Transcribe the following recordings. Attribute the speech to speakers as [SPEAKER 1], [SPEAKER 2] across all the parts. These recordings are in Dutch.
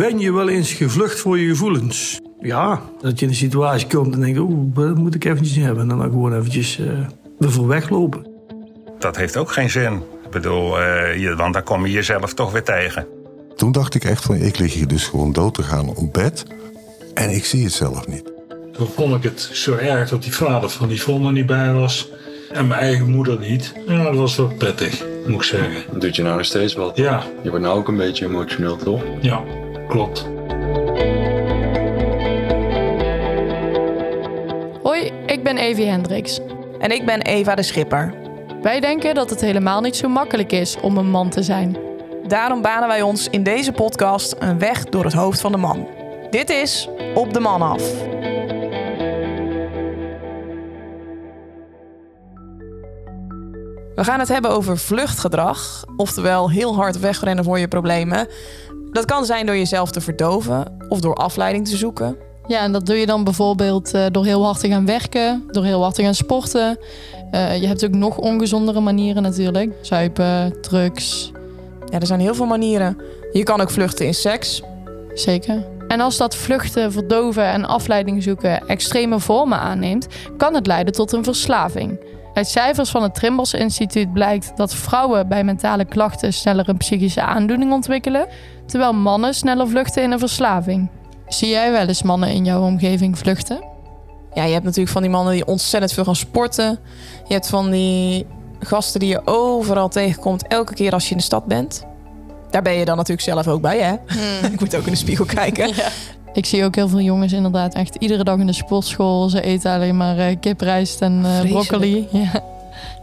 [SPEAKER 1] Ben je wel eens gevlucht voor je gevoelens? Ja, dat je in een situatie komt en denkt, oeh, dat moet ik eventjes niet hebben. En dan gewoon eventjes uh, ervoor weglopen.
[SPEAKER 2] Dat heeft ook geen zin. Ik bedoel, uh, je, want dan kom je jezelf toch weer tegen.
[SPEAKER 3] Toen dacht ik echt van, ik lig hier dus gewoon dood te gaan op bed. En ik zie het zelf niet.
[SPEAKER 4] Toen vond ik het zo erg dat die vader van die vond er niet bij was. En mijn eigen moeder niet. Ja, dat was wel prettig, moet ik zeggen.
[SPEAKER 5] Dat doet je nou nog steeds wat?
[SPEAKER 4] Ja.
[SPEAKER 5] Je wordt nou ook een beetje emotioneel, toch?
[SPEAKER 4] Ja, klopt.
[SPEAKER 6] Hoi, ik ben Evie Hendricks.
[SPEAKER 7] En ik ben Eva de Schipper.
[SPEAKER 6] Wij denken dat het helemaal niet zo makkelijk is om een man te zijn.
[SPEAKER 7] Daarom banen wij ons in deze podcast een weg door het hoofd van de man. Dit is Op de Man af. We gaan het hebben over vluchtgedrag, oftewel heel hard wegrennen voor je problemen. Dat kan zijn door jezelf te verdoven of door afleiding te zoeken.
[SPEAKER 6] Ja, en dat doe je dan bijvoorbeeld uh, door heel hard te gaan werken, door heel hard te gaan sporten. Uh, je hebt ook nog ongezondere manieren natuurlijk. Zuipen, drugs.
[SPEAKER 7] Ja, er zijn heel veel manieren. Je kan ook vluchten in seks.
[SPEAKER 6] Zeker. En als dat vluchten, verdoven en afleiding zoeken extreme vormen aanneemt, kan het leiden tot een verslaving. Uit cijfers van het Trimbos Instituut blijkt dat vrouwen bij mentale klachten sneller een psychische aandoening ontwikkelen, terwijl mannen sneller vluchten in een verslaving. Zie jij wel eens mannen in jouw omgeving vluchten?
[SPEAKER 7] Ja, je hebt natuurlijk van die mannen die ontzettend veel gaan sporten. Je hebt van die gasten die je overal tegenkomt elke keer als je in de stad bent. Daar ben je dan natuurlijk zelf ook bij, hè? Hmm. Ik moet ook in de spiegel kijken. Ja.
[SPEAKER 6] Ik zie ook heel veel jongens inderdaad echt iedere dag in de sportschool. Ze eten alleen maar uh, kiprijst en uh, broccoli. Ja.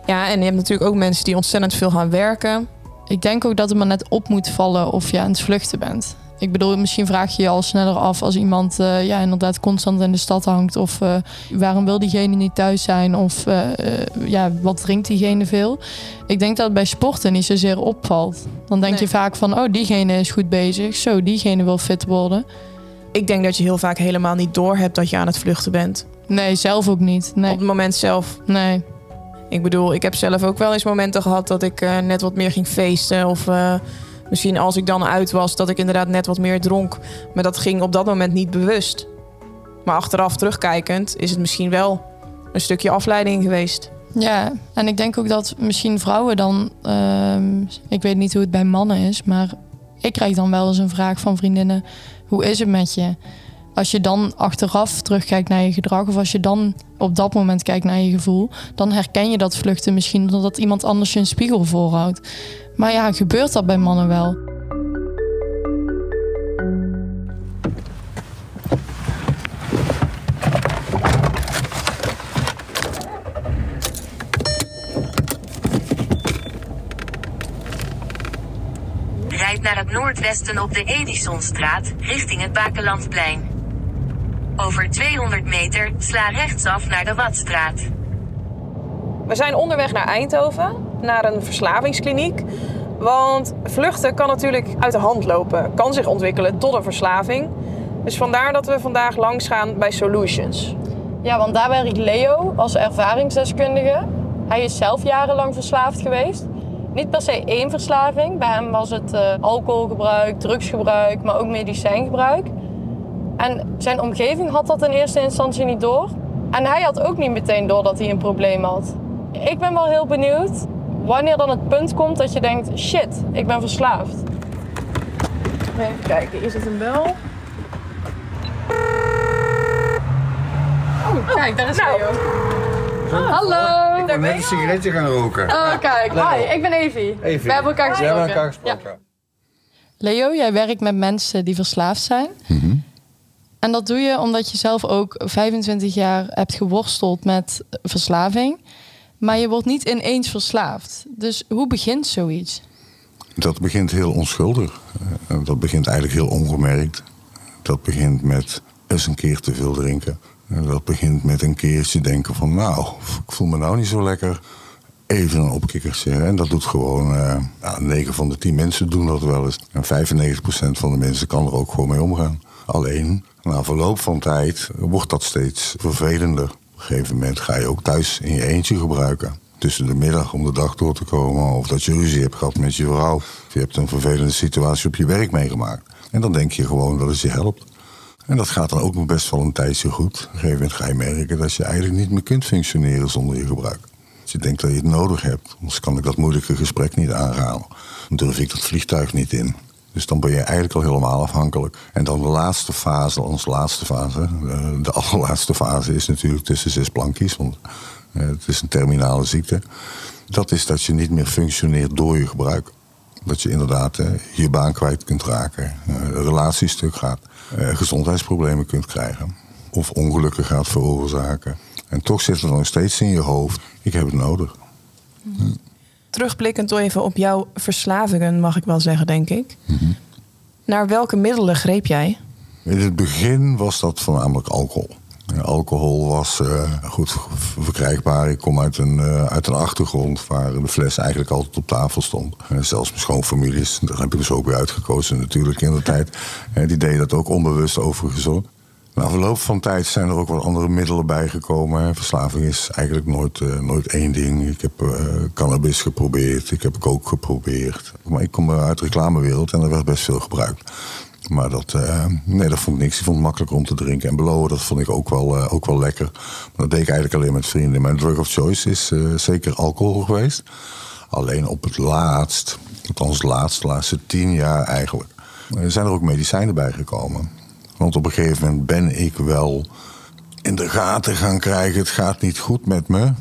[SPEAKER 7] ja, en je hebt natuurlijk ook mensen die ontzettend veel gaan werken.
[SPEAKER 6] Ik denk ook dat het maar net op moet vallen of je aan het vluchten bent. Ik bedoel, misschien vraag je je al sneller af als iemand uh, ja, inderdaad constant in de stad hangt. Of uh, waarom wil diegene niet thuis zijn? Of uh, ja, wat drinkt diegene veel? Ik denk dat het bij sporten niet zozeer opvalt. Dan denk nee. je vaak van, oh, diegene is goed bezig. Zo, diegene wil fit worden.
[SPEAKER 7] Ik denk dat je heel vaak helemaal niet doorhebt dat je aan het vluchten bent.
[SPEAKER 6] Nee, zelf ook niet. Nee.
[SPEAKER 7] Op het moment zelf.
[SPEAKER 6] Nee.
[SPEAKER 7] Ik bedoel, ik heb zelf ook wel eens momenten gehad dat ik net wat meer ging feesten. Of misschien als ik dan uit was, dat ik inderdaad net wat meer dronk. Maar dat ging op dat moment niet bewust. Maar achteraf terugkijkend is het misschien wel een stukje afleiding geweest.
[SPEAKER 6] Ja, en ik denk ook dat misschien vrouwen dan. Uh, ik weet niet hoe het bij mannen is, maar ik krijg dan wel eens een vraag van vriendinnen: hoe is het met je? Als je dan achteraf terugkijkt naar je gedrag, of als je dan op dat moment kijkt naar je gevoel, dan herken je dat vluchten misschien omdat iemand anders je een spiegel voorhoudt. Maar ja, gebeurt dat bij mannen wel?
[SPEAKER 8] Noordwesten op de Edisonstraat, richting het Bakelandplein. Over 200 meter sla rechtsaf naar de Watstraat.
[SPEAKER 7] We zijn onderweg naar Eindhoven, naar een verslavingskliniek. Want vluchten kan natuurlijk uit de hand lopen, kan zich ontwikkelen tot een verslaving. Dus vandaar dat we vandaag langs gaan bij Solutions.
[SPEAKER 6] Ja, want daar werkt Leo als ervaringsdeskundige. Hij is zelf jarenlang verslaafd geweest. Niet per se één verslaving. Bij hem was het uh, alcoholgebruik, drugsgebruik, maar ook medicijngebruik. En zijn omgeving had dat in eerste instantie niet door. En hij had ook niet meteen door dat hij een probleem had. Ik ben wel heel benieuwd wanneer dan het punt komt dat je denkt: shit, ik ben verslaafd.
[SPEAKER 7] Even kijken, is het een bel?
[SPEAKER 6] Oh, kijk, daar is nou. Leo.
[SPEAKER 3] Hallo. Ik ben net een sigaretje gaan roken.
[SPEAKER 6] Oh, kijk. Hi, ik ben Evie.
[SPEAKER 3] Evie.
[SPEAKER 6] We hebben elkaar gesproken.
[SPEAKER 3] We hebben elkaar gesproken. Ja.
[SPEAKER 6] Leo, jij werkt met mensen die verslaafd zijn.
[SPEAKER 3] Mm -hmm.
[SPEAKER 6] En dat doe je omdat je zelf ook 25 jaar hebt geworsteld met verslaving. Maar je wordt niet ineens verslaafd. Dus hoe begint zoiets?
[SPEAKER 3] Dat begint heel onschuldig. Dat begint eigenlijk heel ongemerkt. Dat begint met eens een keer te veel drinken. Dat begint met een keertje denken van... nou, ik voel me nou niet zo lekker. Even een opkikkertje. En dat doet gewoon... Uh, nou, 9 van de 10 mensen doen dat wel eens. En 95% van de mensen kan er ook gewoon mee omgaan. Alleen, na verloop van tijd wordt dat steeds vervelender. Op een gegeven moment ga je ook thuis in je eentje gebruiken. tussen de middag om de dag door te komen. Of dat je ruzie hebt gehad met je vrouw. Of je hebt een vervelende situatie op je werk meegemaakt. En dan denk je gewoon dat het je helpt. En dat gaat dan ook nog best wel een tijdje goed. Op een gegeven moment ga je merken dat je eigenlijk niet meer kunt functioneren zonder je gebruik. Als je denkt dat je het nodig hebt, anders kan ik dat moeilijke gesprek niet aangaan. Dan durf ik dat vliegtuig niet in. Dus dan ben je eigenlijk al helemaal afhankelijk. En dan de laatste fase, onze laatste fase, eh, de allerlaatste fase is natuurlijk tussen zes plankjes, want eh, het is een terminale ziekte. Dat is dat je niet meer functioneert door je gebruik. Dat je inderdaad eh, je baan kwijt kunt raken, de relatie stuk gaat, gezondheidsproblemen kunt krijgen of ongelukken gaat veroorzaken. En toch zit er nog steeds in je hoofd, ik heb het nodig.
[SPEAKER 7] Hm. Terugblikkend even op jouw verslavingen, mag ik wel zeggen, denk ik.
[SPEAKER 3] Mhm.
[SPEAKER 7] Naar welke middelen greep jij?
[SPEAKER 3] In het begin was dat voornamelijk alcohol. Alcohol was uh, goed verkrijgbaar. Ik kom uit een, uh, uit een achtergrond waar de fles eigenlijk altijd op tafel stond. Uh, zelfs mijn schoonfamilies, daar heb ik dus ook weer uitgekozen natuurlijk in de tijd. die deden dat ook onbewust overigens na verloop van tijd zijn er ook wat andere middelen bijgekomen. Verslaving is eigenlijk nooit, nooit één ding. Ik heb cannabis geprobeerd, ik heb coke geprobeerd. Maar ik kom uit de reclamewereld en er werd best veel gebruikt. Maar dat, uh, nee, dat vond ik niks. Ik vond het makkelijker om te drinken. En beloven, dat vond ik ook wel, ook wel lekker. Maar dat deed ik eigenlijk alleen met vrienden. Mijn drug of choice is zeker alcohol geweest. Alleen op het laatst, althans laatst, de laatste tien jaar eigenlijk... zijn er ook medicijnen bijgekomen. Want op een gegeven moment ben ik wel in de gaten gaan krijgen: het gaat niet goed met me.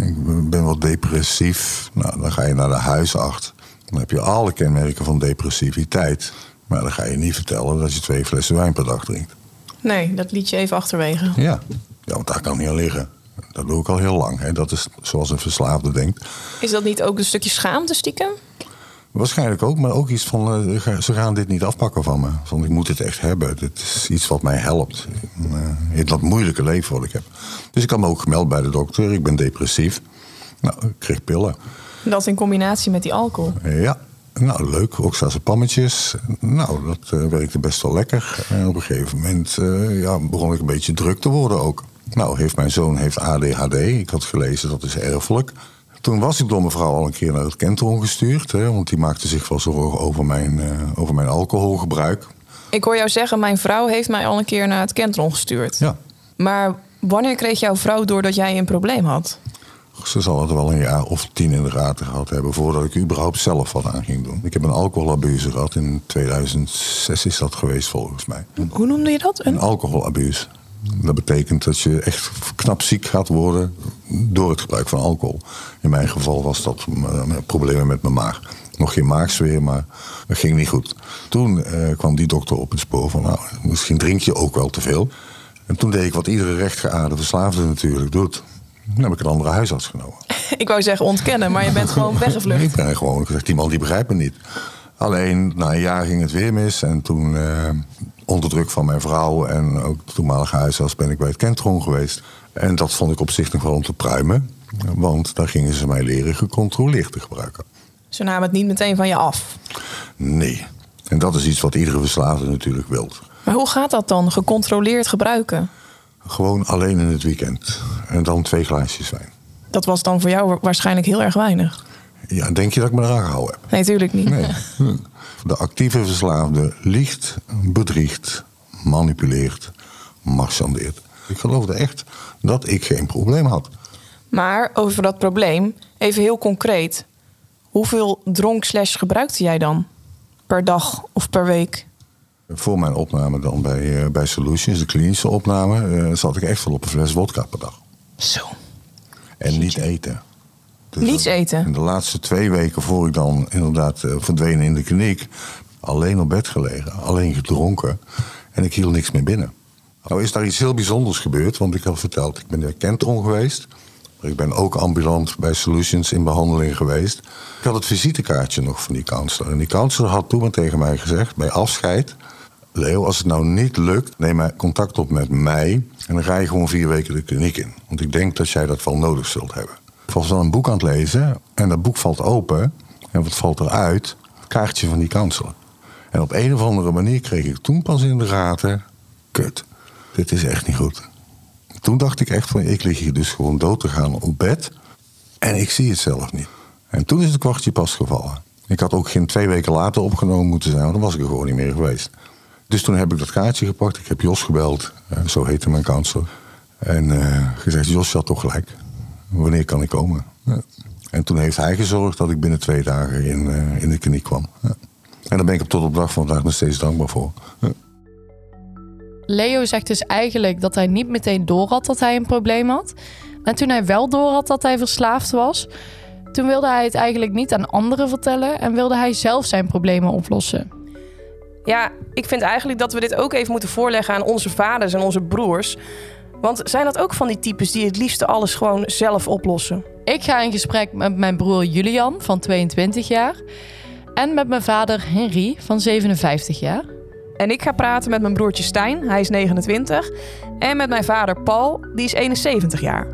[SPEAKER 3] Ik ben wat depressief. Nou, dan ga je naar de huisarts. Dan heb je alle kenmerken van depressiviteit. Maar dan ga je niet vertellen dat je twee flessen wijn per dag drinkt.
[SPEAKER 7] Nee, dat liet je even achterwege.
[SPEAKER 3] Ja, ja want daar kan niet aan liggen. Dat doe ik al heel lang. Hè. Dat is zoals een verslaafde denkt.
[SPEAKER 7] Is dat niet ook een stukje schaamte stiekem?
[SPEAKER 3] Waarschijnlijk ook, maar ook iets van uh, ze gaan dit niet afpakken van me. Van ik moet dit echt hebben. Dit is iets wat mij helpt uh, in dat moeilijke leven wat ik heb. Dus ik had me ook gemeld bij de dokter. Ik ben depressief. Nou, ik kreeg pillen.
[SPEAKER 7] Dat in combinatie met die alcohol?
[SPEAKER 3] Ja, nou leuk. Ook pammetjes. Nou, dat uh, werkte best wel lekker. En op een gegeven moment ja, begon ik een beetje druk te worden ook. Nou, heeft mijn zoon heeft ADHD. Ik had gelezen dat is erfelijk. Toen was ik door mijn vrouw al een keer naar het kentron gestuurd. Hè, want die maakte zich wel zorgen over mijn, uh, over mijn alcoholgebruik.
[SPEAKER 7] Ik hoor jou zeggen, mijn vrouw heeft mij al een keer naar het kentron gestuurd.
[SPEAKER 3] Ja.
[SPEAKER 7] Maar wanneer kreeg jouw vrouw door dat jij een probleem had?
[SPEAKER 3] Ze zal het wel een jaar of tien in de gaten gehad hebben voordat ik überhaupt zelf wat aan ging doen. Ik heb een alcoholabuse gehad. In 2006 is dat geweest volgens mij.
[SPEAKER 7] Hoe noemde je dat?
[SPEAKER 3] Een, een alcoholabuse. Dat betekent dat je echt knap ziek gaat worden door het gebruik van alcohol. In mijn geval was dat uh, problemen met mijn maag. Nog geen maagzweer, maar het ging niet goed. Toen uh, kwam die dokter op het spoor van, nou, misschien drink je ook wel te veel. En toen deed ik wat iedere rechtgeaarde verslaafde natuurlijk doet. Dan heb ik een andere huisarts genomen.
[SPEAKER 7] Ik wou zeggen ontkennen, maar je bent gewoon weggevlucht.
[SPEAKER 3] ik ben gewoon gezegd, die man die begrijpt me niet. Alleen na een jaar ging het weer mis. En toen, uh, onder druk van mijn vrouw en ook de toenmalige huisarts, ben ik bij het Kentron geweest. En dat vond ik op zich nog wel om te pruimen. Want daar gingen ze mij leren gecontroleerd te gebruiken.
[SPEAKER 7] Ze namen het niet meteen van je af?
[SPEAKER 3] Nee. En dat is iets wat iedere verslaafde natuurlijk wil.
[SPEAKER 7] Maar hoe gaat dat dan, gecontroleerd gebruiken?
[SPEAKER 3] Gewoon alleen in het weekend. En dan twee glaasjes wijn.
[SPEAKER 7] Dat was dan voor jou waarschijnlijk heel erg weinig.
[SPEAKER 3] Ja, denk je dat ik me eraan gehouden heb?
[SPEAKER 7] Nee, tuurlijk niet.
[SPEAKER 3] Nee. De actieve verslaafde liegt, bedriegt, manipuleert, marchandeert. Ik geloofde echt dat ik geen probleem had.
[SPEAKER 7] Maar over dat probleem, even heel concreet. Hoeveel dronk slash gebruikte jij dan? Per dag of per week?
[SPEAKER 3] Voor mijn opname dan bij, uh, bij Solutions, de klinische opname, uh, zat ik echt wel op een fles vodka per dag.
[SPEAKER 7] Zo.
[SPEAKER 3] En niet eten.
[SPEAKER 7] Dus Niets eten?
[SPEAKER 3] In de laatste twee weken voor ik dan inderdaad uh, verdween in de kliniek... alleen op bed gelegen, alleen gedronken. En ik hield niks meer binnen. Nou is daar iets heel bijzonders gebeurd, want ik had verteld... ik ben naar Kentron geweest. Maar ik ben ook ambulant bij Solutions in behandeling geweest. Ik had het visitekaartje nog van die counselor. En die counselor had toen maar tegen mij gezegd, bij afscheid... Leo, als het nou niet lukt, neem maar contact op met mij... en dan ga je gewoon vier weken de kliniek in. Want ik denk dat jij dat wel nodig zult hebben. Ik was dan een boek aan het lezen en dat boek valt open. En wat valt eruit? Kaartje van die kanselen. En op een of andere manier kreeg ik toen pas in de gaten... kut, dit is echt niet goed. Toen dacht ik echt van, ik lig hier dus gewoon dood te gaan op bed... En ik zie het zelf niet. En toen is het kwartje pas gevallen. Ik had ook geen twee weken later opgenomen moeten zijn, want dan was ik er gewoon niet meer geweest. Dus toen heb ik dat kaartje gepakt. Ik heb Jos gebeld, eh, zo heette mijn counselor. En eh, gezegd, Jos, had toch gelijk. Wanneer kan ik komen? Ja. En toen heeft hij gezorgd dat ik binnen twee dagen in, eh, in de kliniek kwam. Ja. En daar ben ik tot op dag van vandaag nog steeds dankbaar voor.
[SPEAKER 6] Leo zegt dus eigenlijk dat hij niet meteen door had dat hij een probleem had. En toen hij wel door had dat hij verslaafd was, toen wilde hij het eigenlijk niet aan anderen vertellen en wilde hij zelf zijn problemen oplossen.
[SPEAKER 7] Ja, ik vind eigenlijk dat we dit ook even moeten voorleggen aan onze vaders en onze broers. Want zijn dat ook van die types die het liefste alles gewoon zelf oplossen?
[SPEAKER 6] Ik ga in gesprek met mijn broer Julian van 22 jaar en met mijn vader Henry van 57 jaar.
[SPEAKER 7] En ik ga praten met mijn broertje Stijn, hij is 29. En met mijn vader Paul, die is 71 jaar.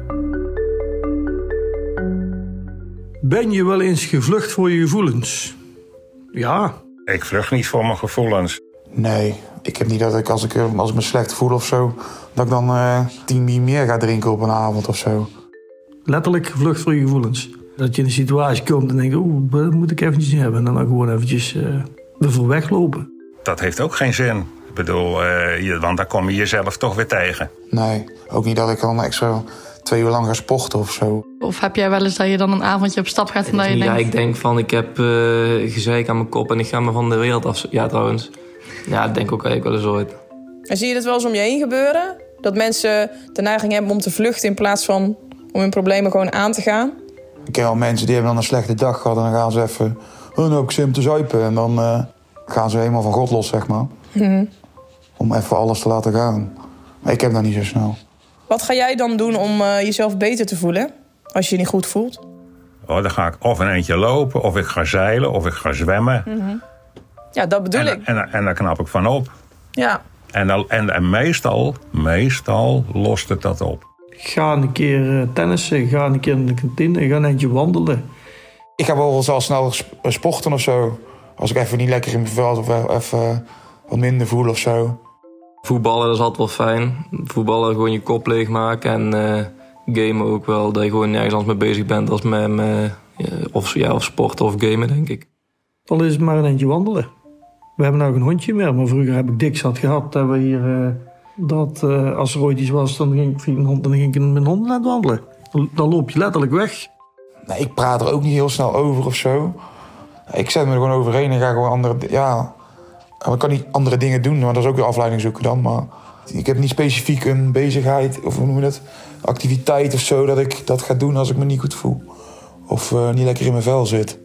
[SPEAKER 1] Ben je wel eens gevlucht voor je gevoelens? Ja,
[SPEAKER 2] Ik vlucht niet voor mijn gevoelens.
[SPEAKER 9] Nee, ik heb niet dat ik als ik, als ik me slecht voel of zo... dat ik dan eh tien bier meer ga drinken op een avond of zo.
[SPEAKER 1] letterlijk gevlucht voor je gevoelens. Dat je in een situatie komt en denkt, oeh, dat moet ik eventjes niet hebben. En dan gewoon eventjes eh ervoor weglopen.
[SPEAKER 2] Dat heeft ook geen zin. Ik bedoel, eh, je- want dan kom je jezelf toch weer tegen.
[SPEAKER 9] Nee, ook niet dat ik dan extra twee uur lang ga sporten of zo.
[SPEAKER 6] Of heb jij wel eens dat je dan een avondje op stap gaat en dat je
[SPEAKER 10] Ja,
[SPEAKER 6] denkt...
[SPEAKER 10] ik denk van ik heb eh gezeik aan mijn kop en ik ga me van de wereld af. Ja, trouwens. Ja, dat denk ik ook eigenlijk wel eens ooit.
[SPEAKER 7] En zie je dit wel eens om je heen gebeuren? Dat mensen de neiging hebben om te vluchten in plaats van om hun problemen gewoon aan te gaan?
[SPEAKER 9] Ik ken wel mensen die hebben dan een slechte dag gehad... en dan gaan ze even, oh, nou heb ik zin om te zuipen. En dan eh, gaan ze helemaal van God los, zeg maar. Om even alles te laten gaan. Maar ik heb dat niet zo snel.
[SPEAKER 7] Wat ga jij dan doen om eh, jezelf beter te voelen als je je niet goed voelt?
[SPEAKER 2] Oh, dan ga ik of een eentje lopen, of ik ga zeilen, of ik ga zwemmen.
[SPEAKER 7] Ja, dat bedoel
[SPEAKER 2] En,
[SPEAKER 7] ik.
[SPEAKER 2] en, en daar knap ik van op.
[SPEAKER 7] Ja.
[SPEAKER 2] En, dan, en, en meestal, meestal lost het dat op.
[SPEAKER 1] Ga een keer eh, tennissen, ga een keer naar de kantine, ga een eentje wandelen.
[SPEAKER 9] Ik ga wel wel snel sp- sporten of zo. Als ik even niet lekker in mijn vel of even wat minder voel of zo.
[SPEAKER 10] Voetballen dat is altijd wel fijn. Voetballen gewoon je kop leegmaken en eh gamen ook wel. Dat je gewoon nergens anders mee bezig bent als met, met ja, of, ja, of sporten of gamen, denk ik.
[SPEAKER 1] Dan is het maar een eentje wandelen. We hebben nou geen hondje meer, maar vroeger heb ik dik zat gehad dat we hier... eh, dat eh, als er ooit iets was, dan ging ik, een hond, dan ging ik met een hond laten wandelen. Dan, dan loop je letterlijk weg.
[SPEAKER 9] Nee, ik praat er ook niet heel snel over of zo. Ik zet me er gewoon overheen en ga gewoon andere... Ja, ik kan niet andere dingen doen, maar dat is ook weer afleiding zoeken dan. Maar ik heb niet specifiek een bezigheid, of hoe noem je dat? Activiteit of zo, dat ik dat ga doen als ik me niet goed voel. Of eh, niet lekker in mijn vel zit.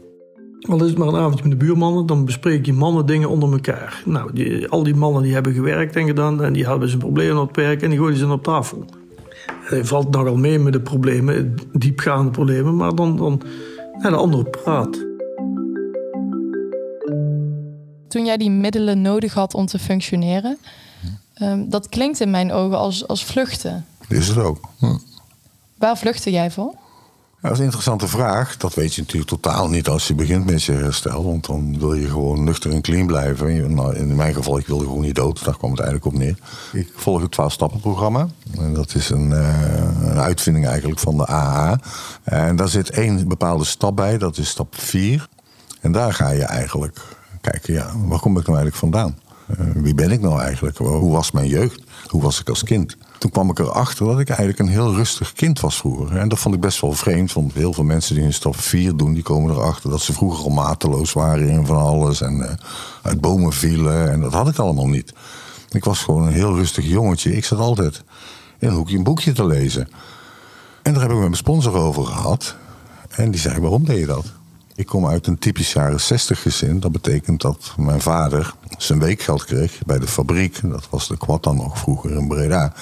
[SPEAKER 1] Al is het maar een avondje met de buurmannen, dan bespreek je mannen dingen onder elkaar. Nou, die, al die mannen die hebben gewerkt en gedaan en die hadden zijn problemen op het werk en die gooien ze dan op tafel. Hij valt nogal mee met de problemen, diepgaande problemen, maar dan, dan de andere praat.
[SPEAKER 6] Toen jij die middelen nodig had om te functioneren, ehm, dat klinkt in mijn ogen als, als vluchten.
[SPEAKER 3] Is het ook. Hm.
[SPEAKER 6] Waar vluchtte jij voor?
[SPEAKER 3] Ja, dat is een interessante vraag. Dat weet je natuurlijk totaal niet als je begint met je herstel. Want dan wil je gewoon nuchter en clean blijven. Nou, in mijn geval, ik wilde gewoon niet dood. Daar kwam het eigenlijk op neer. Ik volg het 12-stappen-programma. En dat is een, eh, een uitvinding eigenlijk van de AA. En daar zit één bepaalde stap bij. Dat is stap 4. En daar ga je eigenlijk kijken, ja, waar kom ik nou eigenlijk vandaan? Eh, wie ben ik nou eigenlijk? Hoe was mijn jeugd? Hoe was ik als kind? Toen kwam ik erachter dat ik eigenlijk een heel rustig kind was vroeger. En dat vond ik best wel vreemd, want heel veel mensen die in stap 4 doen... die komen erachter dat ze vroeger al mateloos waren in van alles... en eh, uit bomen vielen, en dat had ik allemaal niet. Ik was gewoon een heel rustig jongetje. Ik zat altijd in een hoekje een boekje te lezen. En daar heb ik met mijn sponsor over gehad. En die zei, waarom deed je dat? Ik kom uit een typisch jaren 60 gezin. Dat betekent dat mijn vader zijn weekgeld kreeg bij de fabriek. Dat was de kwad dan nog vroeger in Breda.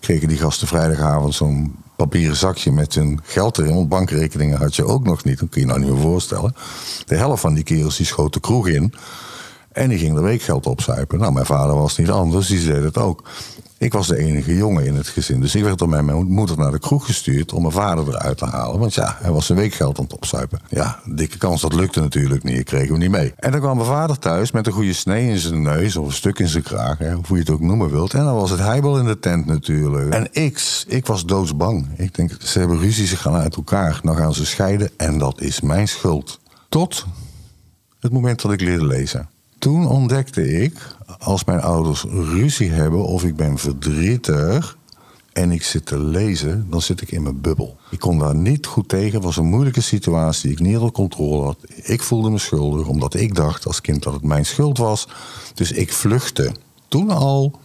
[SPEAKER 3] Kregen die gasten vrijdagavond zo'n papieren zakje met hun geld erin. Want bankrekeningen had je ook nog niet. Dat kun je nou niet meer voorstellen. De helft van die kerels die schoot de kroeg in. En die ging er weekgeld opzuipen. Nou, mijn vader was niet anders. Die deed het ook. Ik was de enige jongen in het gezin. Dus ik werd door mijn moeder naar de kroeg gestuurd om mijn vader eruit te halen. Want ja, hij was zijn weekgeld aan het opzuipen. Ja, dikke kans, dat lukte natuurlijk niet. Ik kreeg hem niet mee. En dan kwam mijn vader thuis met een goede snee in zijn neus of een stuk in zijn kraag. Hoe je het ook noemen wilt. En dan was het heibel in de tent natuurlijk. En ik, ik was doodsbang. Ik denk, ze hebben ruzie, ze gaan uit elkaar. Dan gaan ze scheiden en dat is mijn schuld. Tot het moment dat ik leerde lezen. Toen ontdekte ik, als mijn ouders ruzie hebben of ik ben verdrietig en ik zit te lezen, dan zit ik in mijn bubbel. Ik kon daar niet goed tegen. Het was een moeilijke situatie die ik niet onder controle had. Ik voelde me schuldig omdat ik dacht als kind dat het mijn schuld was. Dus ik vluchtte toen al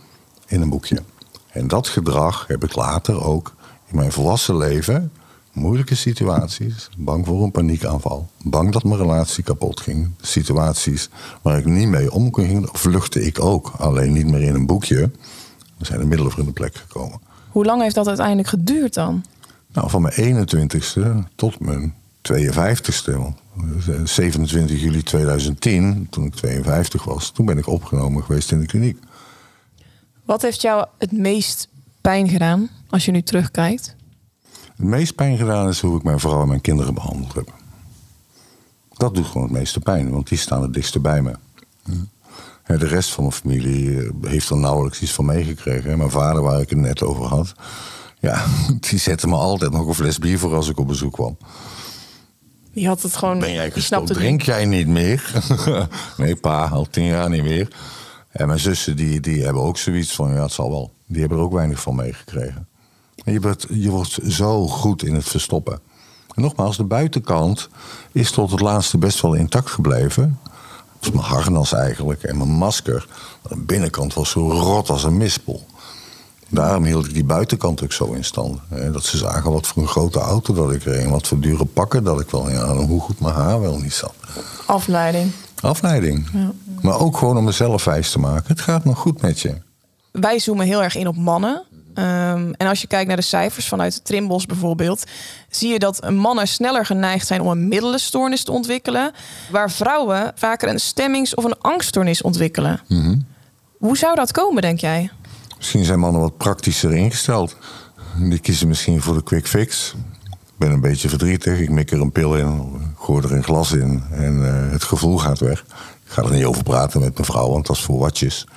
[SPEAKER 3] in een boekje. En dat gedrag heb ik later ook in mijn volwassen leven moeilijke situaties, bang voor een paniekaanval, bang dat mijn relatie kapot ging, situaties waar ik niet mee om kon gaan, vluchtte ik ook. Alleen niet meer in een boekje. Er zijn de middelen voor in de plek gekomen.
[SPEAKER 7] Hoe lang heeft dat uiteindelijk geduurd dan?
[SPEAKER 3] Nou, van mijn 21ste tot mijn 52ste. 27 juli 2010, toen ik 52 was, toen ben ik opgenomen geweest in de kliniek.
[SPEAKER 7] Wat heeft jou het meest pijn gedaan als je nu terugkijkt?
[SPEAKER 3] Het meest pijn gedaan is hoe ik mijn vrouw en mijn kinderen behandeld heb. Dat doet gewoon het meeste pijn, want die staan het dichtste bij me. De rest van mijn familie eh, heeft er nauwelijks iets van meegekregen. Mijn vader, waar ik het net over had, ja, die zette me altijd nog een fles bier voor als ik op bezoek kwam.
[SPEAKER 7] Die had het gewoon.
[SPEAKER 3] Ben jij gestopt? Drink jij niet meer? nee, pa, al tien jaar niet meer. En mijn zussen, die, die hebben ook zoiets van: ja, het zal wel. Die hebben er ook weinig van meegekregen. Je wordt, je wordt zo goed in het verstoppen. En nogmaals, de buitenkant is tot het laatste best wel intact gebleven. Dat is mijn harnas eigenlijk en mijn masker. De binnenkant was zo rot als een mispel. Daarom hield ik die buitenkant ook zo in stand. Dat ze zagen wat voor een grote auto dat ik reed. Wat voor dure pakken dat ik wel... Ja, hoe goed mijn haar wel niet zat.
[SPEAKER 7] Afleiding.
[SPEAKER 3] Afleiding. Ja. Maar ook gewoon om mezelf wijs te maken. Het gaat nog goed met je.
[SPEAKER 7] Wij zoomen heel erg in op mannen. Um, en als je kijkt naar de cijfers vanuit Trimbos bijvoorbeeld, zie je dat mannen sneller geneigd zijn om een middelenstoornis te ontwikkelen, waar vrouwen vaker een stemmings- of een angststoornis ontwikkelen. Mm -hmm. Hoe zou dat komen, denk jij?
[SPEAKER 3] Misschien zijn mannen wat praktischer ingesteld. Die kiezen misschien voor de quick fix. Ik ben een beetje verdrietig, ik mik er een pil in, gooi er een glas in en uh, het gevoel gaat weg. Ik ga er niet over praten met mijn vrouw, want dat is voor watjes.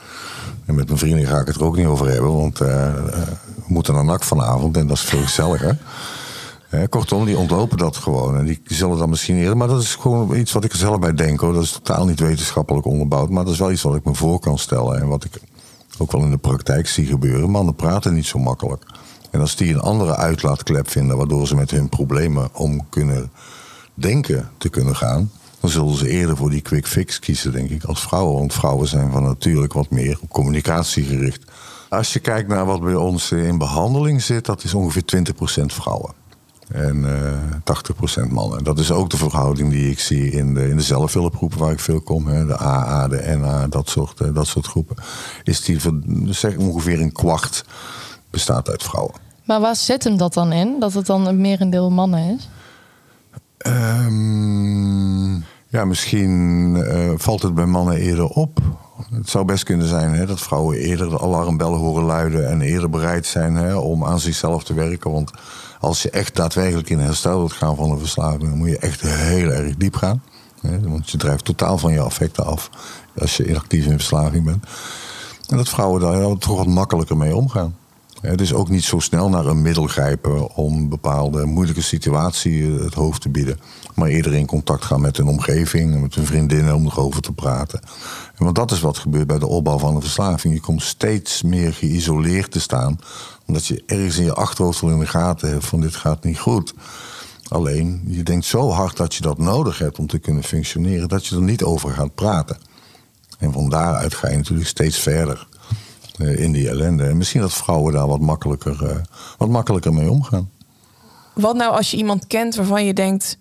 [SPEAKER 3] En met mijn vrienden ga ik het er ook niet over hebben, want uh, we moeten naar NAC vanavond en dat is veel gezelliger. Uh, kortom, die ontlopen dat gewoon. En die zullen dan misschien eerder. Maar dat is gewoon iets wat ik er zelf bij denk hoor. Dat is totaal niet wetenschappelijk onderbouwd. Maar dat is wel iets wat ik me voor kan stellen. En wat ik ook wel in de praktijk zie gebeuren. Mannen praten niet zo makkelijk. En als die een andere uitlaatklep vinden, waardoor ze met hun problemen om kunnen denken te kunnen gaan dan zullen ze eerder voor die quick fix kiezen, denk ik, als vrouwen. Want vrouwen zijn van natuurlijk wat meer op communicatie gericht. Als je kijkt naar wat bij ons in behandeling zit, dat is ongeveer 20% vrouwen. En uh, 80% mannen. Dat is ook de verhouding die ik zie in de, in de zelfhulpgroepen waar ik veel kom. Hè, de AA, de NA, dat soort, uh, dat soort groepen. Is die zeg ongeveer een kwart bestaat uit vrouwen.
[SPEAKER 6] Maar waar zit hem dat dan in? Dat het dan een merendeel mannen is?
[SPEAKER 3] Um, ja, misschien uh, valt het bij mannen eerder op. Het zou best kunnen zijn hè, dat vrouwen eerder de alarmbellen horen luiden en eerder bereid zijn hè, om aan zichzelf te werken. Want als je echt daadwerkelijk in herstel wilt gaan van een verslaving, dan moet je echt heel erg diep gaan. Hè, want je drijft totaal van je affecten af als je inactief in verslaving bent. En dat vrouwen daar toch wat makkelijker mee omgaan. Is ook niet zo snel naar een middel grijpen om bepaalde moeilijke situatie het hoofd te bieden. Maar eerder in contact gaan met hun omgeving, met hun vriendinnen om erover te praten. En want dat is wat gebeurt bij de opbouw van een verslaving. Je komt steeds meer geïsoleerd te staan. Omdat je ergens in je achterhoofd wel in de gaten hebt van dit gaat niet goed. Alleen, je denkt zo hard dat je dat nodig hebt om te kunnen functioneren, dat je er niet over gaat praten. En van daaruit ga je natuurlijk steeds verder in die ellende. En misschien dat vrouwen daar wat makkelijker, uh, wat makkelijker mee omgaan.
[SPEAKER 7] Wat nou als je iemand kent waarvan je denkt...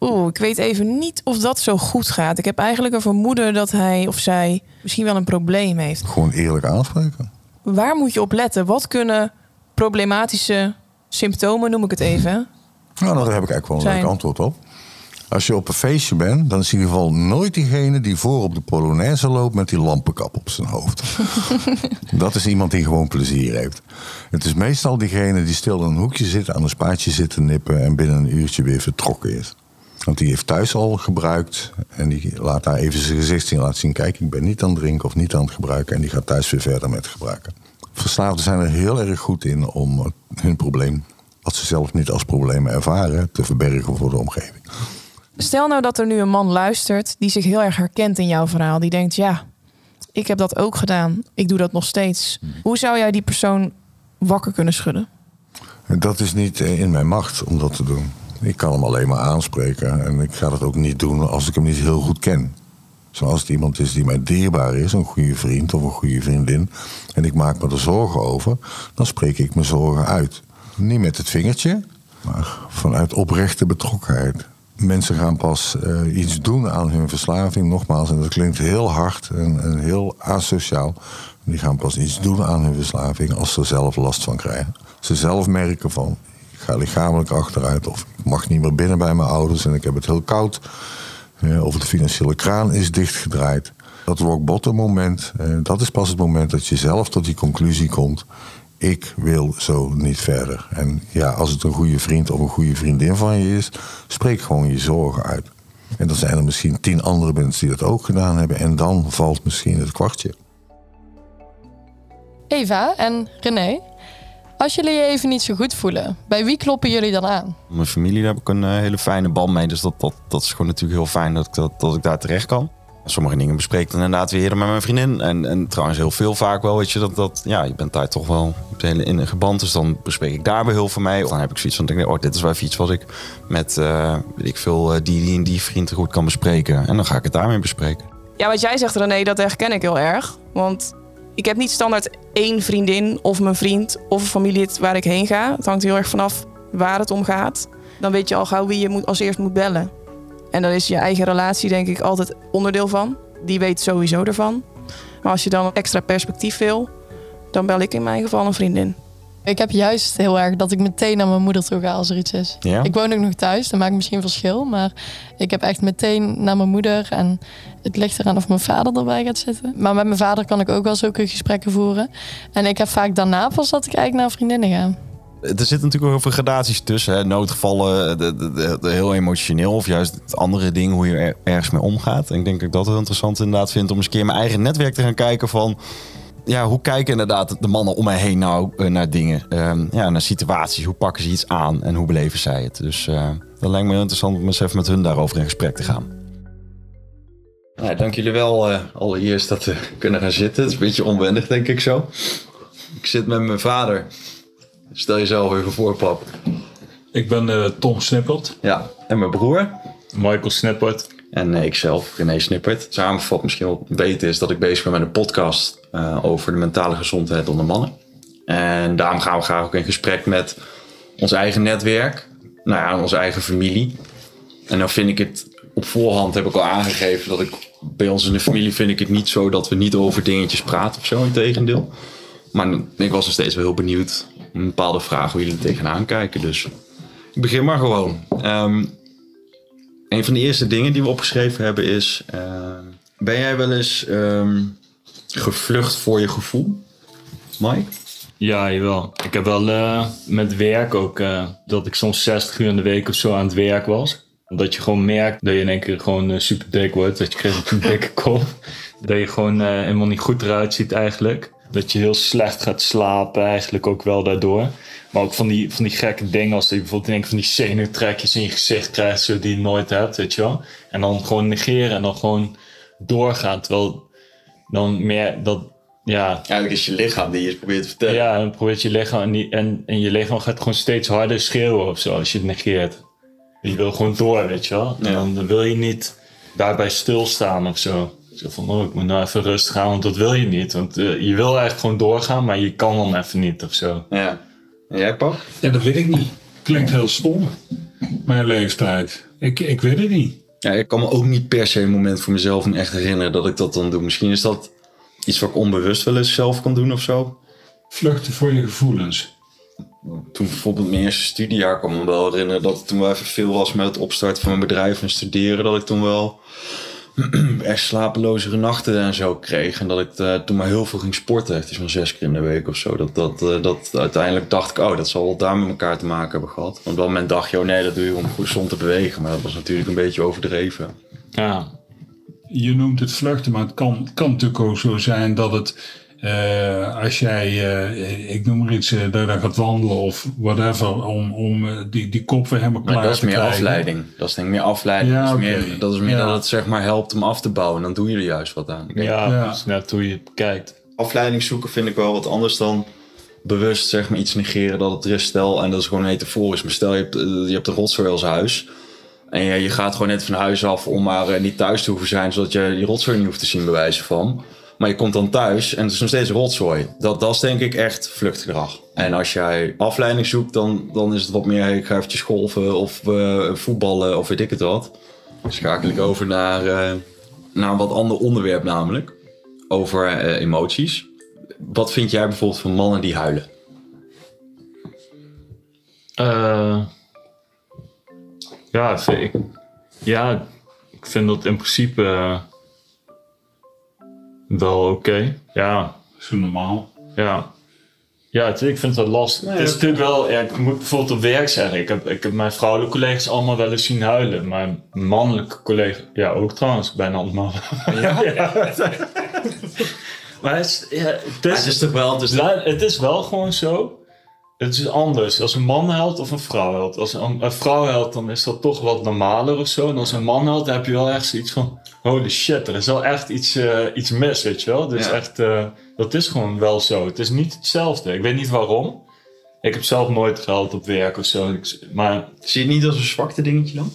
[SPEAKER 7] Oeh, ik weet even niet of dat zo goed gaat. Ik heb eigenlijk een vermoeden dat hij of zij misschien wel een probleem heeft.
[SPEAKER 3] Gewoon eerlijk aanspreken.
[SPEAKER 7] Waar moet je op letten? Wat kunnen problematische symptomen, noem ik het even?
[SPEAKER 3] Nou, daar heb ik eigenlijk wel een leuk antwoord op. Als je op een feestje bent, dan is in ieder geval nooit diegene die voor op de Polonaise loopt met die lampenkap op zijn hoofd. dat is iemand die gewoon plezier heeft. Het is meestal diegene die stil in een hoekje zit, aan een spaatje zit te nippen en binnen een uurtje weer vertrokken is. Want die heeft thuis al gebruikt en die laat daar even zijn gezicht zien, laat zien: kijk, ik ben niet aan het drinken of niet aan het gebruiken. En die gaat thuis weer verder met gebruiken. Verslaafden zijn er heel erg goed in om hun probleem, wat ze zelf niet als probleem ervaren, te verbergen voor de omgeving.
[SPEAKER 7] Stel nou dat er nu een man luistert die zich heel erg herkent in jouw verhaal. Die denkt, ja, ik heb dat ook gedaan. Ik doe dat nog steeds. Hoe zou jij die persoon wakker kunnen schudden?
[SPEAKER 3] Dat is niet in mijn macht om dat te doen. Ik kan hem alleen maar aanspreken. En ik ga dat ook niet doen als ik hem niet heel goed ken. Zoals het iemand is die mij dierbaar is, een goede vriend of een goede vriendin. En ik maak me er zorgen over, dan spreek ik mijn zorgen uit. Niet met het vingertje, maar vanuit oprechte betrokkenheid. Mensen gaan pas uh, iets doen aan hun verslaving, nogmaals, en dat klinkt heel hard en, heel asociaal. Die gaan pas iets doen aan hun verslaving als ze zelf last van krijgen. Ze zelf merken van, ik ga lichamelijk achteruit of ik mag niet meer binnen bij mijn ouders en ik heb het heel koud. Uh, of de financiële kraan is dichtgedraaid. Dat rock bottom moment, uh, dat is pas het moment dat je zelf tot die conclusie komt ik wil zo niet verder. En ja, als het een goede vriend of een goede vriendin van je is, spreek gewoon je zorgen uit. En dan zijn er misschien tien andere mensen die dat ook gedaan hebben. En dan valt misschien het kwartje.
[SPEAKER 6] Eva en René, als jullie je even niet zo goed voelen, bij wie kloppen jullie dan aan?
[SPEAKER 11] Mijn familie, daar heb ik een eh, hele fijne band mee. Dus dat, dat, dat is gewoon natuurlijk heel fijn dat ik, dat, dat ik daar terecht kan. Sommige dingen bespreek ik inderdaad weer met mijn vriendin. En, en trouwens heel veel vaak wel, weet je, dat, dat ja, je bent daar toch wel in geband. Dus dan bespreek ik daar heel veel mee. Of dan heb ik zoiets van, denk, oh, dit is wel iets wat ik met, uh, weet ik veel, uh, die, die en die vrienden goed kan bespreken. En dan ga ik het daarmee bespreken.
[SPEAKER 7] Ja, wat jij zegt René, dat herken ik heel erg. Want ik heb niet standaard één vriendin of mijn vriend of een familielid waar ik heen ga. Het hangt heel erg vanaf waar het om gaat. Dan weet je al gauw wie je moet, als eerst moet bellen. En daar is je eigen relatie denk ik altijd onderdeel van. Die weet sowieso ervan. Maar als je dan extra perspectief wil, dan bel ik in mijn geval een vriendin.
[SPEAKER 6] Ik heb juist heel erg dat ik meteen naar mijn moeder toe ga als er iets is.
[SPEAKER 11] Ja?
[SPEAKER 6] Ik woon ook nog thuis, dat maakt misschien verschil. Maar ik heb echt meteen naar mijn moeder. En het ligt eraan of mijn vader erbij gaat zitten. Maar met mijn vader kan ik ook wel zulke gesprekken voeren. En ik heb vaak daarna pas dat ik eigenlijk naar vriendinnen ga.
[SPEAKER 11] Er zitten natuurlijk ook veel gradaties tussen. Hè. Noodgevallen, de, de, de, heel emotioneel. Of juist het andere ding, hoe je er ergens mee omgaat. En ik denk dat ik dat heel interessant inderdaad vind. Om eens een keer mijn eigen netwerk te gaan kijken van... Ja, hoe kijken inderdaad de mannen om mij heen nou uh, naar dingen? Uh, ja, naar situaties. Hoe pakken ze iets aan en hoe beleven zij het? Dus dat lijkt me heel interessant om eens even met hun daarover in gesprek te gaan.
[SPEAKER 5] Nou, dank jullie wel uh, allereerst dat we kunnen gaan zitten. Het is een beetje onwendig, denk ik zo. Ik zit met mijn vader. Stel jezelf even voor, pap.
[SPEAKER 4] Ik ben uh, Tom Snippert.
[SPEAKER 5] Ja, en mijn broer.
[SPEAKER 4] Michael Snippert.
[SPEAKER 5] En uh, ikzelf, René Snippert. Samengevat misschien wel weten is dat ik bezig ben met een podcast uh, over de mentale gezondheid onder mannen. En daarom gaan we graag ook in gesprek met ons eigen netwerk. Nou ja, onze eigen familie. En dan vind ik het op voorhand heb ik al aangegeven dat ik bij ons in de familie vind ik het niet zo dat we niet over dingetjes praten of zo, in tegendeel. Maar ik was nog steeds wel heel benieuwd een bepaalde vraag hoe jullie er tegenaan kijken. Dus ik begin maar gewoon. Um, een van de eerste dingen die we opgeschreven hebben is: uh, ben jij wel eens um, gevlucht voor je gevoel, Mike?
[SPEAKER 4] Ja, jawel. Ik heb wel uh, met werk ook uh, dat ik soms 60 uur in de week of zo aan het werk was. Omdat je gewoon merkt dat je in één keer gewoon super dik wordt. Dat je krijgt een dikke kop. Dat je gewoon helemaal niet goed eruit ziet eigenlijk. Dat je heel slecht gaat slapen, eigenlijk ook wel daardoor. Maar ook van die, van die gekke dingen, als je bijvoorbeeld denk van die zenuwtrekjes in je gezicht krijgt, zo die je nooit hebt, weet je wel. En dan gewoon negeren en dan gewoon doorgaan. Terwijl dan meer dat, ja.
[SPEAKER 5] Eigenlijk is je lichaam die je probeert te vertellen.
[SPEAKER 4] Ja, dan probeert je lichaam en, die, en, en je lichaam gaat gewoon steeds harder schreeuwen of zo als je het negeert. Je wil gewoon door, weet je wel. En dan wil je niet daarbij stilstaan of zo. Zo van, oh, ik moet nou even rustig gaan, want dat wil je niet. Want uh, je wil eigenlijk gewoon doorgaan, maar je kan dan even niet of zo.
[SPEAKER 5] Ja. En jij, Pap?
[SPEAKER 4] Ja, dat weet ik niet. Klinkt heel stom, mijn leeftijd. Ik, ik weet het niet.
[SPEAKER 5] Ja, ik kan me ook niet per se een moment voor mezelf niet echt herinneren dat ik dat dan doe. Misschien is dat iets wat ik onbewust wel eens zelf kan doen of zo.
[SPEAKER 4] Vluchten voor je gevoelens.
[SPEAKER 5] toen bijvoorbeeld mijn eerste studiejaar kwam me wel herinneren dat het toen wel even veel was met het opstarten van mijn bedrijf en studeren. Dat ik toen wel echt slapelozere nachten en zo kreeg. En dat ik eh, toen maar heel veel ging sporten. Het is van zes keer in de week of zo. Dat, dat, eh, dat uiteindelijk dacht ik, oh, dat zal wel daar met elkaar te maken hebben gehad. Want op dat moment dacht je, oh nee, dat doe je om gezond te bewegen. Maar dat was natuurlijk een beetje overdreven.
[SPEAKER 4] Ja.
[SPEAKER 12] Je noemt het vluchten, maar het kan, kan natuurlijk ook zo zijn dat het... eh, als jij, eh, ik noem maar iets, uh, daar gaat wandelen of whatever, om, om die, die kop weer helemaal klaar
[SPEAKER 5] Maar dat is
[SPEAKER 12] te
[SPEAKER 5] meer
[SPEAKER 12] krijgen.
[SPEAKER 5] afleiding. Dat is denk ik meer afleiding.
[SPEAKER 12] Ja,
[SPEAKER 5] dat is
[SPEAKER 12] oké.
[SPEAKER 5] meer, dat, is meer
[SPEAKER 12] Ja.
[SPEAKER 5] dat het zeg maar helpt om af te bouwen. En dan doe je er juist wat aan.
[SPEAKER 4] Ja,
[SPEAKER 12] Ja.
[SPEAKER 4] dat is net hoe je het bekijkt.
[SPEAKER 5] afleiding zoeken vind ik wel wat anders dan bewust zeg maar iets negeren dat het er is. Stel, en dat is gewoon metaforisch. Maar stel je hebt, je hebt een rotzooi als huis. En je, je gaat gewoon net van huis af om maar niet thuis te hoeven zijn. Zodat je die rotzooi niet hoeft te zien bewijzen van. Maar je komt dan thuis en het is nog steeds rotzooi. Dat, dat is denk ik echt vluchtgedrag. En als jij afleiding zoekt, dan, dan is het wat meer... Ik ga eventjes golfen of eh, voetballen of weet ik het wat. Schakel ik over naar, eh, naar een wat ander onderwerp namelijk. Over eh, emoties. Wat vind jij bijvoorbeeld van mannen die huilen?
[SPEAKER 4] Ja, ja, ik vind dat in principe wel oké. Ja,
[SPEAKER 12] Zo normaal.
[SPEAKER 4] ja. Ja, het- ik vind het wel lastig. het is natuurlijk wel, ja, ik moet bijvoorbeeld op werk zeggen. Ik heb, ik heb mijn vrouwelijke collega's allemaal wel eens zien huilen. Mijn mannelijke collega's, ja ook trouwens, bijna allemaal. Ja? maar het is, ja, het is,
[SPEAKER 5] het is toch wel... Het is
[SPEAKER 4] Ja, het is wel gewoon zo. Het is anders. Als een man huilt of een vrouw huilt. Als een, een vrouw huilt, dan is dat toch wat normaler of zo. En als een man huilt, dan heb je wel echt zoiets van... Holy shit, er is wel echt iets, eh, iets mis, weet je wel. Dus
[SPEAKER 5] Ja.
[SPEAKER 4] echt, eh, dat is gewoon wel zo. Het is niet hetzelfde. Ik weet niet waarom. Ik heb zelf nooit gehuild op werk of zo. Maar
[SPEAKER 5] Zie je het niet als een zwakte dingetje dan?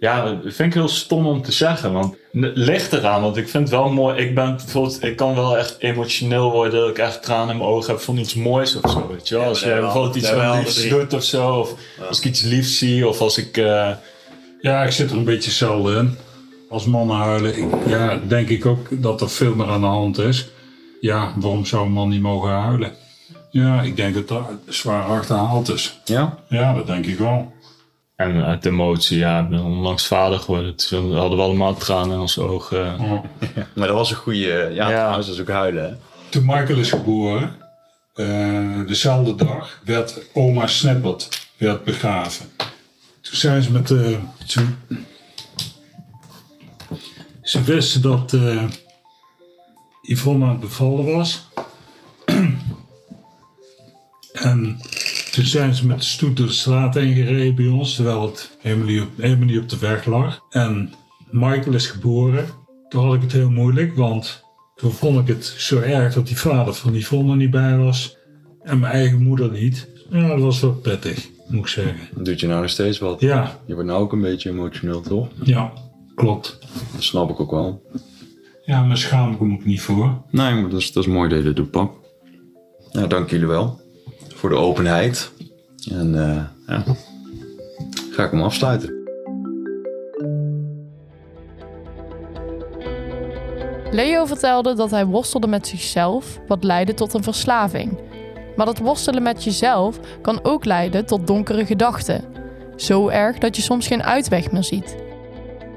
[SPEAKER 4] Ja, dat vind ik heel stom om te zeggen. Want ligt eraan. Want ik vind het wel mooi. Ik ben bijvoorbeeld, ik kan wel echt emotioneel worden. Dat ik echt tranen in mijn ogen heb van iets moois of zo. Weet je wel?
[SPEAKER 5] Ja,
[SPEAKER 4] als
[SPEAKER 5] wel-
[SPEAKER 4] bijvoorbeeld iets liefs doet of zo. Of als ik iets liefs zie. Of als ik... eh,
[SPEAKER 12] Ja, ik zit er een beetje zelden in. Als mannen huilen, ik- ja, denk ik ook dat er veel meer aan de hand is. Ja, waarom zou een man niet mogen huilen? Ja, ik denk dat dat zwaar achterhaald is.
[SPEAKER 5] Ja?
[SPEAKER 12] Ja, dat denk ik wel.
[SPEAKER 4] En uit emotie, ja, ik ben onlangs vader geworden. Toen hadden we allemaal tranen in onze ogen.
[SPEAKER 12] Oh.
[SPEAKER 5] Maar dat was een goede... Ja,
[SPEAKER 4] Ja.
[SPEAKER 5] trouwens, dat is ook huilen. hè?
[SPEAKER 12] Toen Michael is geboren, eh, dezelfde dag, werd oma Snippert werd begraven. Toen zijn ze met de... Ze, ze wisten dat eh Yvonne aan het bevallen was. en toen zijn ze met de stoet door de straat heen gereden bij ons, terwijl het helemaal niet op, helemaal niet op de weg lag. En Michael is geboren. Toen had ik het heel moeilijk, want toen vond ik het zo erg dat die vader van Yvonne niet bij was. En mijn eigen moeder niet. Ja, dat was wel prettig, moet ik zeggen.
[SPEAKER 5] Dat doet je nou nog steeds wat.
[SPEAKER 12] Ja,
[SPEAKER 5] Je wordt nou ook een beetje emotioneel, toch?
[SPEAKER 12] ja, klopt.
[SPEAKER 5] Dat snap ik ook wel.
[SPEAKER 12] Ja, maar schaam ik hem ook niet voor.
[SPEAKER 5] Nee, maar dat is, dat is mooi dat je dit doet, pap. Ja, dank jullie wel. Voor de openheid. En eh, ja, ga ik hem afsluiten.
[SPEAKER 6] Leo vertelde dat hij worstelde met zichzelf, wat leidde tot een verslaving. Maar dat worstelen met jezelf kan ook leiden tot donkere gedachten. Zo erg dat je soms geen uitweg meer ziet.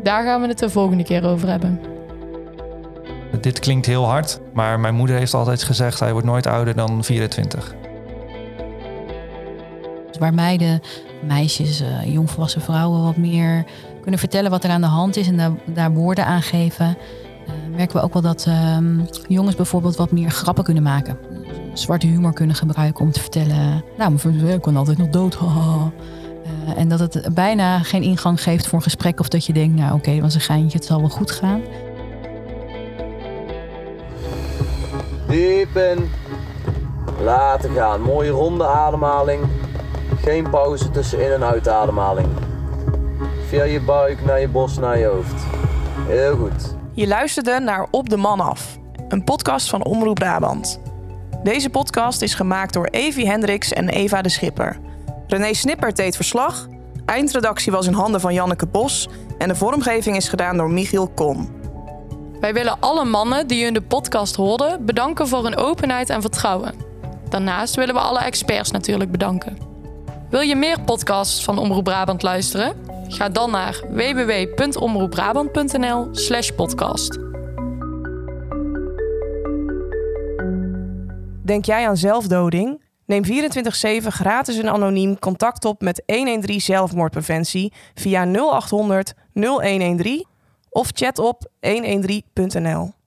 [SPEAKER 6] Daar gaan we het de volgende keer over hebben.
[SPEAKER 13] Dit klinkt heel hard, maar mijn moeder heeft altijd gezegd: hij wordt nooit ouder dan 24.
[SPEAKER 14] Waar meiden, meisjes, eh, jongvolwassen vrouwen wat meer kunnen vertellen wat er aan de hand is en daar, woorden aan geven, eh, merken we ook wel dat ehm, jongens bijvoorbeeld wat meer grappen kunnen maken. Zwarte humor kunnen gebruiken om te vertellen, nou, vriend, ik kan altijd nog dood. haha." Eh, en dat het bijna geen ingang geeft voor een gesprek of dat je denkt, nou oké, dat was een geintje, het zal wel goed gaan.
[SPEAKER 15] Diep in. Laten gaan. Mooie ronde ademhaling. Geen pauze tussen in- en uitademhaling. Via je buik naar je borst naar je hoofd. Heel goed.
[SPEAKER 7] Je luisterde naar Op de Man Af, een podcast van Omroep Brabant. Deze podcast is gemaakt door Evi Hendricks en Eva de Schipper. René Snipper deed verslag, eindredactie was in handen van Janneke Bos en de vormgeving is gedaan door Michiel Kom.
[SPEAKER 6] Wij willen alle mannen die in de podcast hoorden bedanken voor hun openheid en vertrouwen. Daarnaast willen we alle experts natuurlijk bedanken. Wil je meer podcasts van Omroep Brabant luisteren? Ga dan naar www.omroepbrabant.nl/slash podcast.
[SPEAKER 7] Denk jij aan zelfdoding? Neem 24-7 gratis en anoniem contact op met 113 zelfmoordpreventie via 0800 0113 of chat op 113.nl.